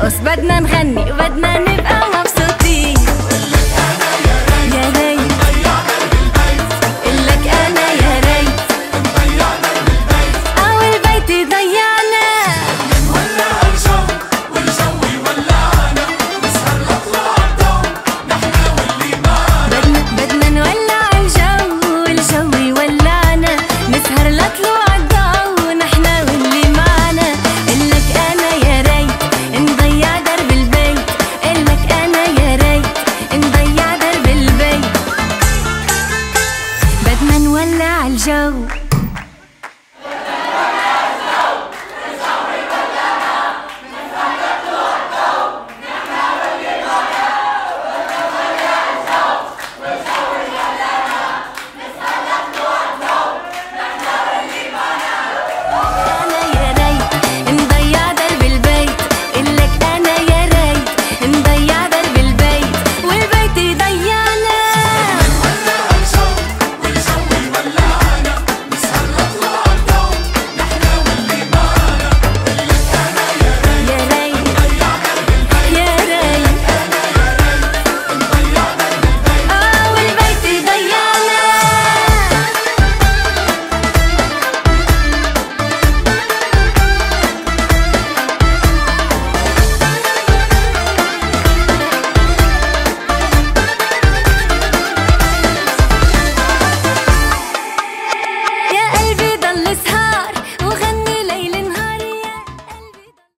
نرقص بدنا نغني وبدنا نبقى